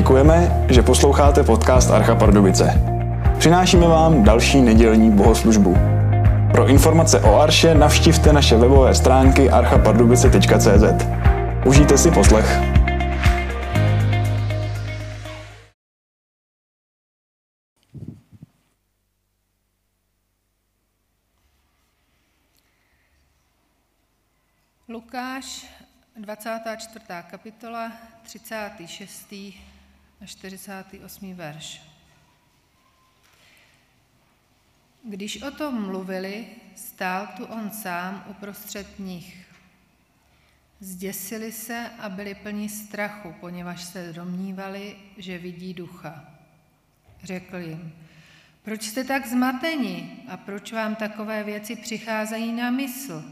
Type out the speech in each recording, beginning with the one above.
Děkujeme, že posloucháte podcast Archa Pardubice. Přinášíme vám další nedělní bohoslužbu. Pro informace o Arše navštivte naše webové stránky archapardubice.cz. Užijte si poslech. Lukáš, 24. kapitola, 36. a 48. verš. Když o tom mluvili, stál tu on sám uprostřed nich. Zděsili se a byli plní strachu, poněvadž se domnívali, že vidí ducha. Řekl jim, proč jste tak zmateni a proč vám takové věci přicházejí na mysl?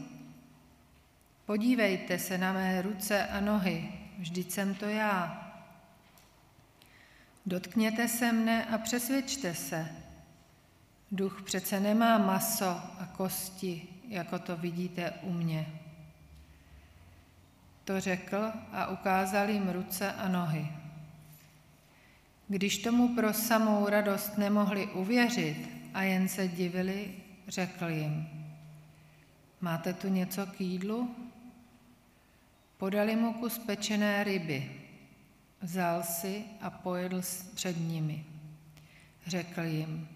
Podívejte se na mé ruce a nohy, vždyť jsem to já. Dotkněte se mne a přesvědčte se. Duch přece nemá maso a kosti, jako to vidíte u mě. To řekl a ukázal jim ruce a nohy. Když tomu pro samou radost nemohli uvěřit a jen se divili, řekl jim, máte tu něco k jídlu? Podali mu kus pečené ryby. Vzal si a pojedl před nimi. Řekl jim,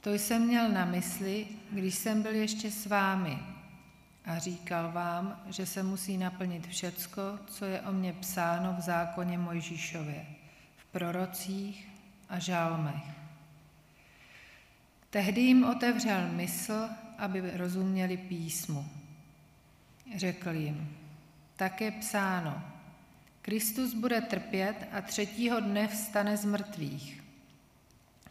to jsem měl na mysli, když jsem byl ještě s vámi a říkal vám, že se musí naplnit všecko, co je o mně psáno v zákoně Mojžíšově, v prorocích a žálmech. Tehdy jim otevřel mysl, aby rozuměli písmu. Řekl jim, tak je psáno, Kristus bude trpět a třetího dne vstane z mrtvých.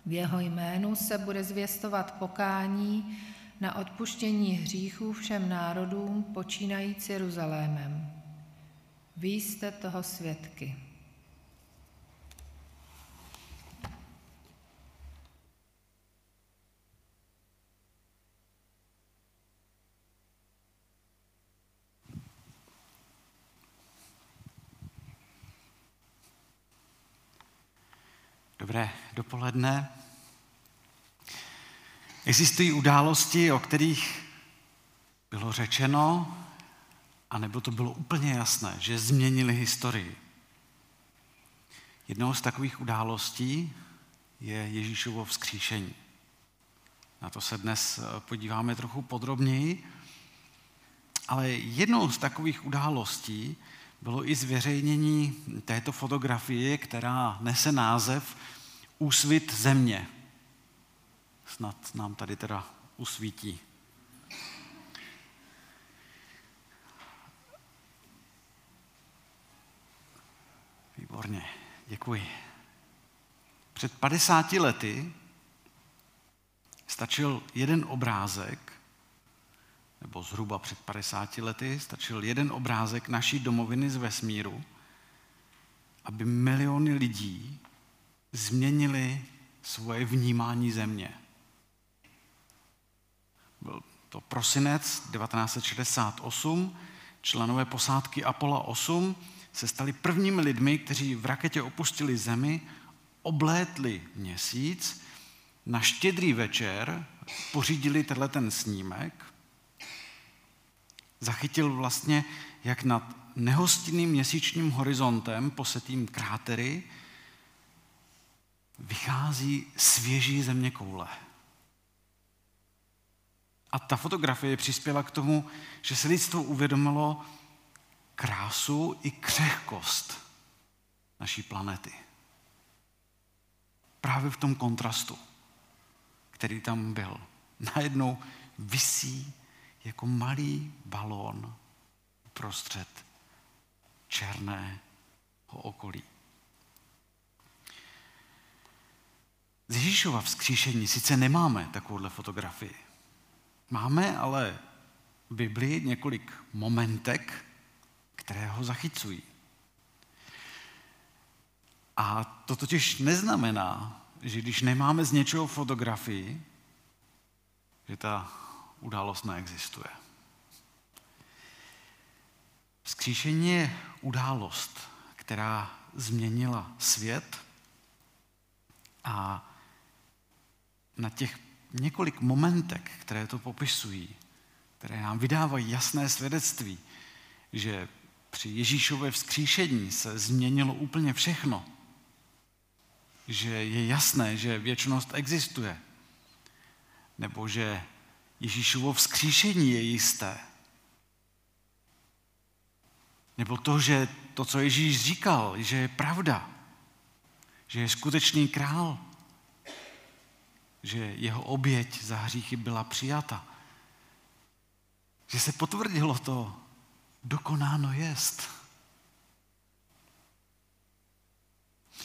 V jeho jménu se bude zvěstovat pokání na odpuštění hříchů všem národům, počínajíc Jeruzalémem. Vy jste toho svědky. Dobré dopoledne. Existují události, o kterých bylo řečeno, anebo to bylo úplně jasné, že změnili historii. Jednou z takových událostí je Ježíšovo vzkříšení. Na to se dnes podíváme trochu podrobněji. Ale jednou z takových událostí bylo i zveřejnění této fotografie, která nese název Úsvit země. Snad nám tady teda usvítí. Výborně, děkuji. Před 50 lety stačil jeden obrázek, nebo zhruba před 50 lety stačil jeden obrázek naší domoviny z vesmíru, aby miliony lidí změnili svoje vnímání země. Byl to prosinec 1968, členové posádky Apollo 8 se stali prvními lidmi, kteří v raketě opustili Zemi, oblétli měsíc, na štědrý večer pořídili tenhle ten snímek, zachytil vlastně, jak nad nehostinným měsíčním horizontem, posetým krátery, vychází svěží země koule. A ta fotografie přispěla k tomu, že se lidstvo uvědomilo krásu i křehkost naší planety. Právě v tom kontrastu, který tam byl. Najednou visí jako malý balón prostřed černého okolí. Z Ježíšova vzkříšení sice nemáme takovouhle fotografii. Máme ale v Biblii několik momentek, které ho zachycují. A to totiž neznamená, že když nemáme z něčeho fotografii, že ta událost neexistuje. Vzkříšení je událost, která změnila svět a na těch několik momentek, které to popisují, které nám vydávají jasné svědectví, že při Ježíšově vzkříšení se změnilo úplně všechno, že je jasné, že věčnost existuje, nebo že Ježíšovo vzkříšení je jisté, nebo to, že to, co Ježíš říkal, že je pravda, že je skutečný král, že jeho oběť za hříchy byla přijata, že se potvrdilo to, dokonáno jest.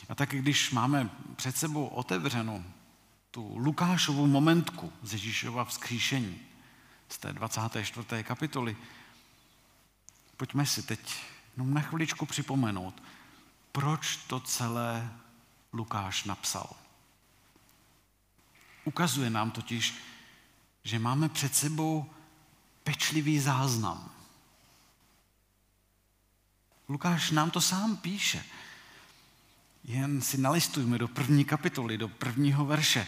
A tak když máme před sebou otevřenou tu Lukášovu momentku z Ježíšova vzkříšení z té 24. kapitoly, pojďme si teď jenom na chviličku připomenout, proč to celé Lukáš napsal. Ukazuje nám totiž, že máme před sebou pečlivý záznam. Lukáš nám to sám píše. Jen si nalistujme do první kapitoly, do prvního verše.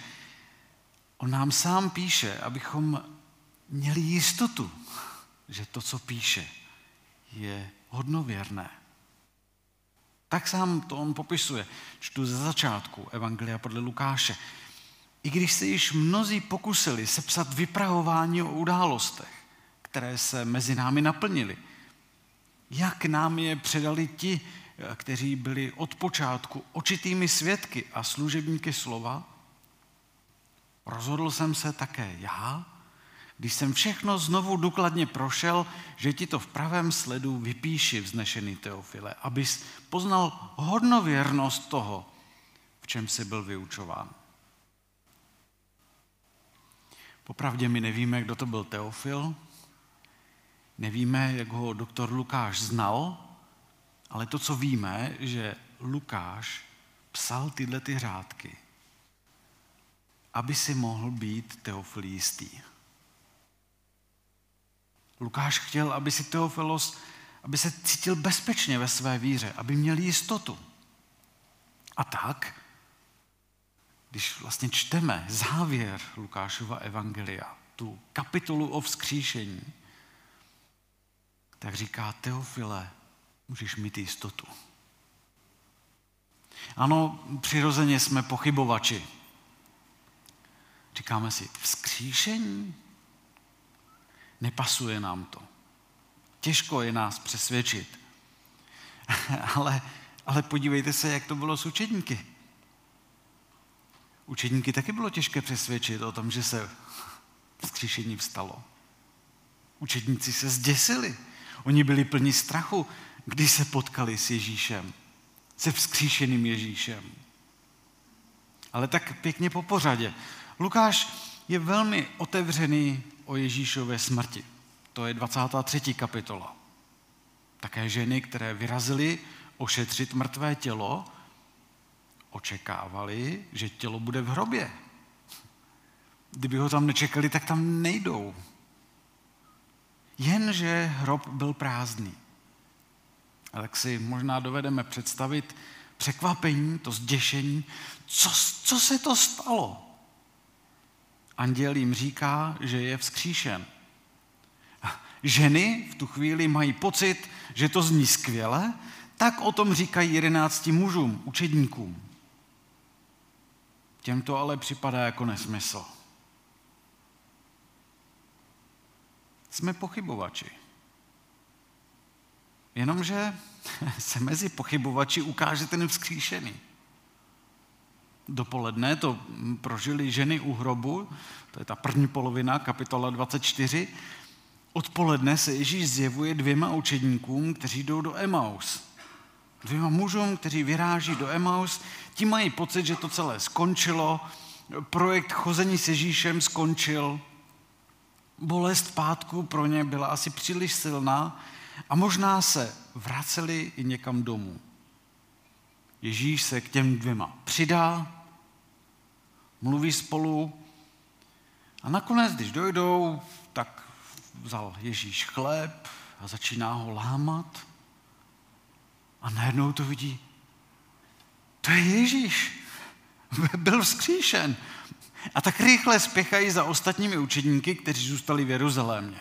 On nám sám píše, abychom měli jistotu, že to, co píše, je hodnověrné. Tak sám to on popisuje. Čtu ze začátku Evangelia podle Lukáše. I když se již mnozí pokusili sepsat vypravování o událostech, které se mezi námi naplnily, jak nám je předali ti, kteří byli od počátku očitými svědky a služebníky slova, rozhodl jsem se také já, když jsem všechno znovu důkladně prošel, že ti to v pravém sledu vypíši, vznešený Teofile, abys poznal hodnověrnost toho, v čem jsi byl vyučován. Popravdě my nevíme, kdo to byl Teofil, nevíme, jak ho doktor Lukáš znal, ale to, co víme, že Lukáš psal tyhle ty řádky, aby si mohl být Teofil jistý. Lukáš chtěl, aby si Teofilos, aby se cítil bezpečně ve své víře, aby měl jistotu. A tak, když vlastně čteme závěr Lukášova evangelia, tu kapitolu o vzkříšení, tak říká Teofile, můžeš mít jistotu. Ano, přirozeně jsme pochybovači. Říkáme si, vzkříšení? Nepasuje nám to. Těžko je nás přesvědčit. ale, ale podívejte se, jak to bylo s učedníky. Učedníky taky bylo těžké přesvědčit o tom, že se vzkříšení vstalo. Učedníci se zděsili. Oni byli plní strachu, když se potkali s Ježíšem, se vzkříšeným Ježíšem. Ale tak pěkně po pořadě. Lukáš je velmi otevřený o Ježíšové smrti. To je 23. kapitola. Také ženy, které vyrazily ošetřit mrtvé tělo, očekávali, že tělo bude v hrobě. Kdyby ho tam nečekali, tak tam nejdou. Jenže hrob byl prázdný. A tak si možná dovedeme představit překvapení, to zděšení, co, co se to stalo? Anděl jim říká, že je vzkříšen. Ženy v tu chvíli mají pocit, že to zní skvěle, tak o tom říkají jedenácti mužům, učedníkům. Těm to ale připadá jako nesmysl. Jsme pochybovači. Jenomže se mezi pochybovači ukáže ten vzkříšený. Dopoledne to prožili ženy u hrobu, to je ta první polovina, kapitola 24. Odpoledne se Ježíš zjevuje dvěma učedníkům, kteří jdou do Emaus. Dvěma mužům, kteří vyráží do Emaus, ti mají pocit, že to celé skončilo, projekt chození s Ježíšem skončil, bolest pátku pro ně byla asi příliš silná a možná se vraceli i někam domů. Ježíš se k těm dvěma přidá, mluví spolu a nakonec, když dojdou, tak vzal Ježíš chléb a začíná ho lámat a najednou to vidí, to je Ježíš. Byl vzkříšen. A tak rychle spěchají za ostatními učedníky, kteří zůstali v Jeruzalémě.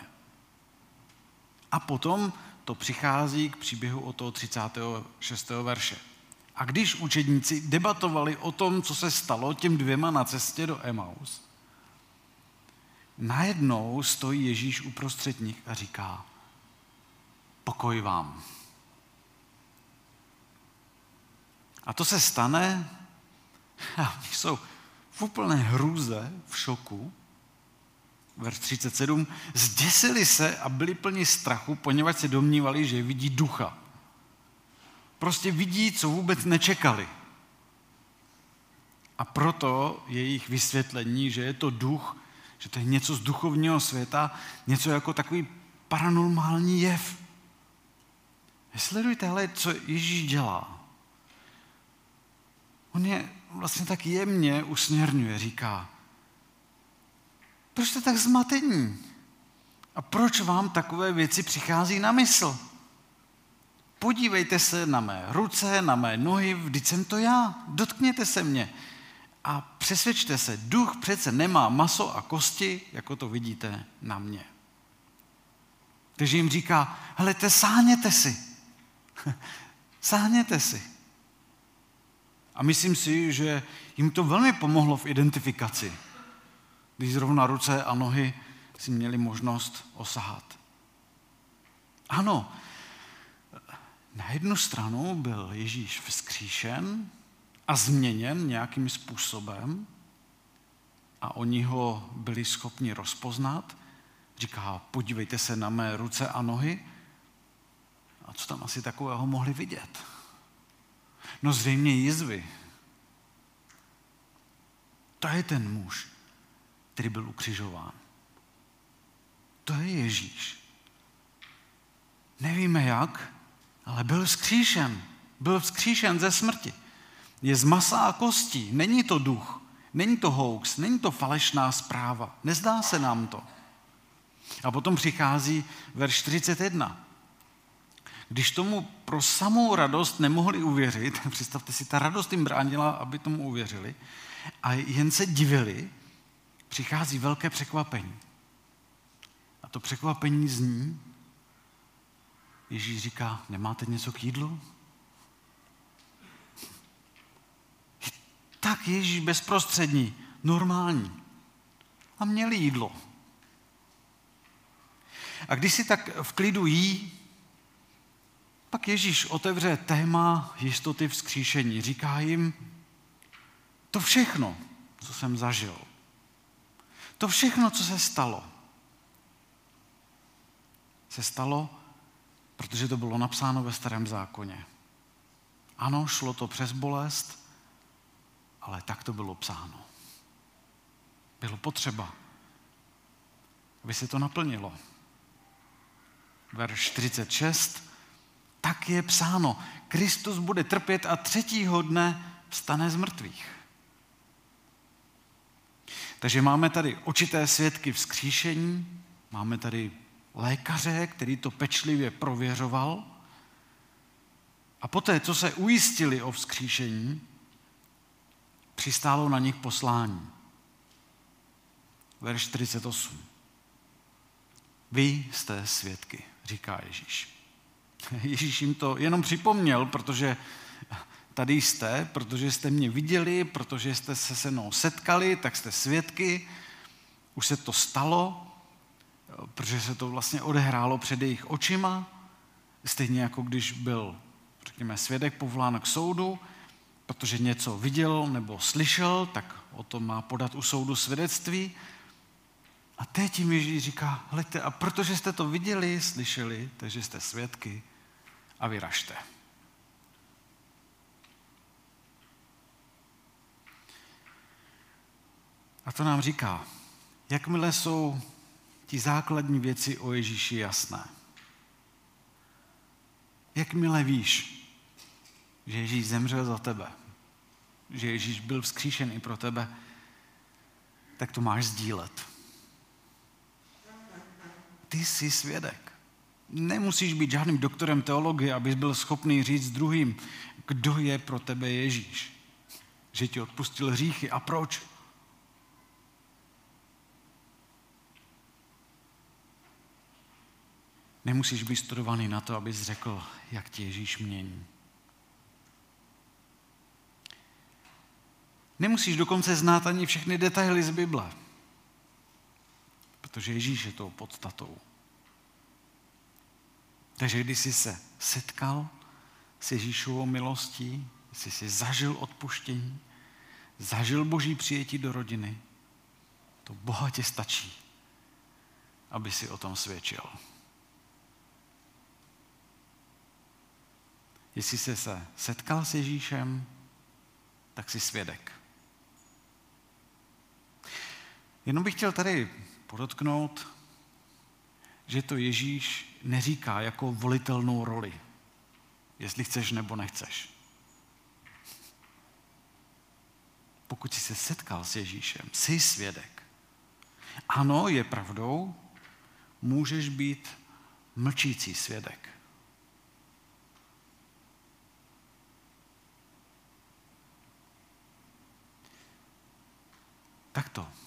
A potom to přichází k příběhu o toho 36. verše. A když učedníci debatovali o tom, co se stalo těm dvěma na cestě do Emaus, najednou stojí Ježíš uprostřed nich a říká, pokoj vám. A to se stane, a jsou v úplné hrůze, v šoku, verš 37, zděsili se a byli plni strachu, poněvadž se domnívali, že vidí ducha. Prostě vidí, co vůbec nečekali. A proto jejich vysvětlení, že je to duch, že to je něco z duchovního světa, něco jako takový paranormální jev. Sledujte ale, co Ježíš dělá. On je vlastně tak jemně usměrňuje, říká, proč jste tak zmatení? A proč vám takové věci přichází na mysl? Podívejte se na mé ruce, na mé nohy, vždyť jsem to já, dotkněte se mě. A přesvědčte se, duch přece nemá maso a kosti, jako to vidíte na mě. Takže jim říká, helejte, sáhněte si. sáhněte si. A myslím si, že jim to velmi pomohlo v identifikaci, když zrovna ruce a nohy si měli možnost osahat. Ano, na jednu stranu byl Ježíš vzkříšen a změněn nějakým způsobem a oni ho byli schopni rozpoznat. Říká, podívejte se na mé ruce a nohy. A co tam asi takového mohli vidět? No zřejmě jizvy. To je ten muž, který byl ukřižován. To je Ježíš. Nevíme jak, ale byl vzkříšen. Byl vzkříšen ze smrti. Je z masa a kostí. Není to duch. Není to hoax. Není to falešná zpráva. Nezdá se nám to. A potom přichází verš 41. Když tomu pro samou radost nemohli uvěřit, představte si, ta radost jim bránila, aby tomu uvěřili, a jen se divili, přichází velké překvapení. A to překvapení zní, Ježíš říká, nemáte něco k jídlu? Tak Ježíš bezprostřední, normální. A měli jídlo. A když si tak v klidu jí, pak Ježíš otevře téma jistoty vzkříšení. Říká jim, to všechno, co jsem zažil, to všechno, co se stalo, se stalo protože to bylo napsáno ve starém zákoně. Ano, šlo to přes bolest, ale tak to bylo psáno. Bylo potřeba, aby se to naplnilo. Verš 46. Tak je psáno, Kristus bude trpět a třetího dne vstane z mrtvých. Takže máme tady očité svědky vzkříšení, máme tady lékaře, který to pečlivě prověřoval. A poté, co se ujistili o vzkříšení, přistálo na nich poslání. Verš 48. Vy jste svědky, říká Ježíš. Ježíš jim to jenom připomněl, protože tady jste, protože jste mě viděli, protože jste se se mnou setkali, tak jste svědky. Už se to stalo, protože se to vlastně odehrálo před jejich očima, stejně jako když byl, řekněme, svědek povolán k soudu, protože něco viděl nebo slyšel, tak o tom má podat u soudu svědectví. A teď jim Ježíš říká, hleďte, a protože jste to viděli, slyšeli, takže jste svědky a vyražte. A to nám říká, jakmile jsou ti základní věci o Ježíši jasné. Jakmile víš, že Ježíš zemřel za tebe, že Ježíš byl vzkříšen i pro tebe, tak to máš sdílet. Ty jsi svědek. Nemusíš být žádným doktorem teologie, abys byl schopný říct druhým, kdo je pro tebe Ježíš. že ti odpustil hříchy. A proč? Nemusíš být studovaný na to, abys řekl, jak ti Ježíš mění. Nemusíš dokonce znát ani všechny detaily z Bible, protože Ježíš je tou podstatou. Takže když jsi se setkal s Ježíšovou milostí, jsi si zažil odpuštění, zažil boží přijetí do rodiny, to bohatě stačí, aby si o tom svědčil. Jestli jsi se setkal s Ježíšem, tak si svědek. Jenom bych chtěl tady podotknout, že to Ježíš neříká jako volitelnou roli, jestli chceš nebo nechceš. Pokud jsi se setkal s Ježíšem, jsi svědek. Ano, je pravdou, můžeš být mlčící svědek. Tak to.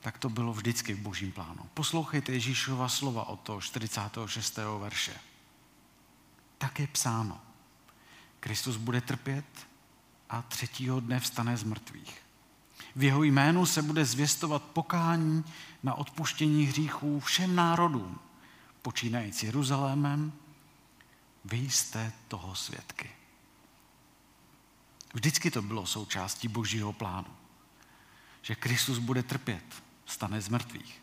Tak to bylo vždycky v božím plánu. Poslouchejte Ježíšova slova od toho 46. verše. Tak je psáno. Kristus bude trpět a třetího dne vstane z mrtvých. V jeho jménu se bude zvěstovat pokání na odpuštění hříchů všem národům, počínající Jeruzalémem, vy jste toho svědky. Vždycky to bylo součástí božího plánu že Kristus bude trpět, stane z mrtvých.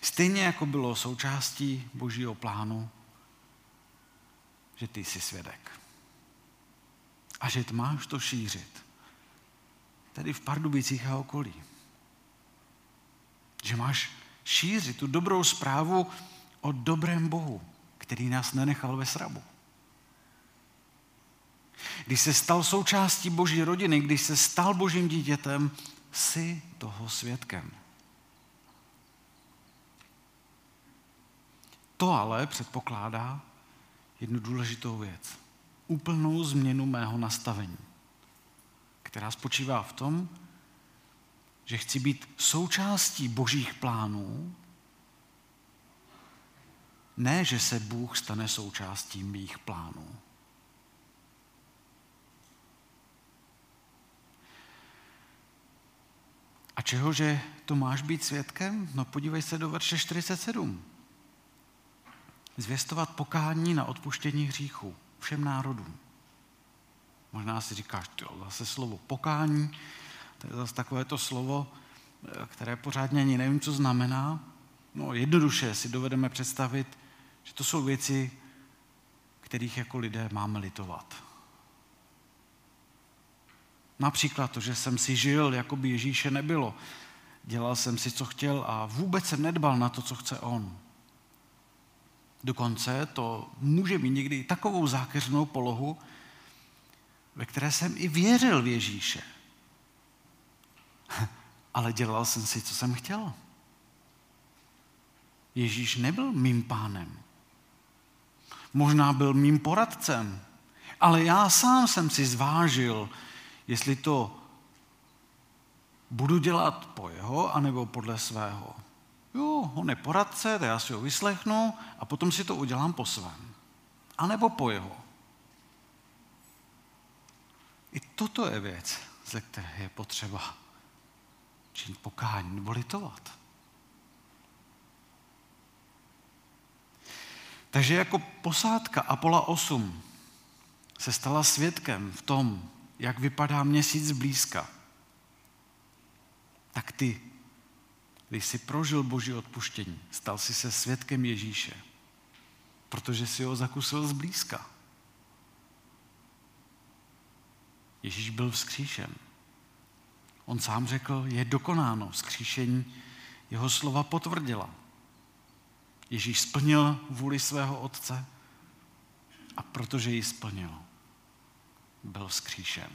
Stejně jako bylo součástí božího plánu, že ty jsi svědek. A že máš to šířit. Tedy v Pardubicích a okolí. Že máš šířit tu dobrou zprávu o dobrém Bohu, který nás nenechal ve srabu. Když se stal součástí boží rodiny, když se stal božím dítětem, jsi toho svědkem. To ale předpokládá jednu důležitou věc. Úplnou změnu mého nastavení, která spočívá v tom, že chci být součástí božích plánů, ne, že se Bůh stane součástí mých plánů. A čehože to máš být svědkem? No podívej se do verše 47. Zvěstovat pokání na odpuštění hříchů všem národům. Možná si říkáš, jo, zase slovo pokání, to je zase takové to slovo, které pořádně ani nevím, co znamená. No jednoduše si dovedeme představit, že to jsou věci, kterých jako lidé máme litovat. Například to, že jsem si žil, jako by Ježíše nebylo. Dělal jsem si, co chtěl a vůbec jsem nedbal na to, co chce on. Dokonce to může mít někdy takovou zákeřnou polohu, ve které jsem i věřil v Ježíše. Ale dělal jsem si, co jsem chtěl. Ježíš nebyl mým pánem. Možná byl mým poradcem, ale já sám jsem si zvážil, jestli to budu dělat po jeho, anebo podle svého. Jo, on je poradce, já si ho vyslechnu a potom si to udělám po svém. A nebo po jeho. I toto je věc, ze které je potřeba činit pokání nebo litovat. Takže jako posádka Apola 8 se stala svědkem v tom, jak vypadá měsíc zblízka, tak ty, když jsi prožil boží odpuštění, stal jsi se svědkem Ježíše, protože si ho zakusil zblízka. Ježíš byl vzkříšen. On sám řekl, je dokonáno. Vzkříšení jeho slova potvrdila. Ježíš splnil vůli svého otce a protože ji splnil, byl vzkříšen.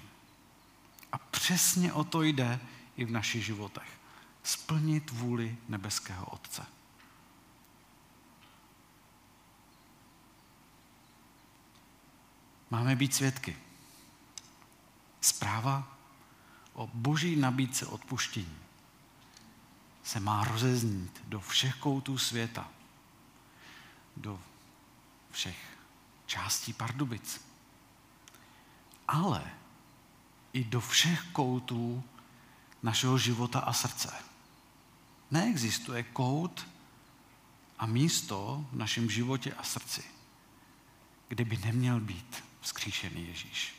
A přesně o to jde i v našich životech. Splnit vůli nebeského Otce. Máme být svědky. Zpráva o boží nabídce odpuštění se má rozeznít do všech koutů světa, do všech částí Pardubic, ale i do všech koutů našeho života a srdce. Neexistuje kout a místo v našem životě a srdci, kde by neměl být vzkříšený Ježíš.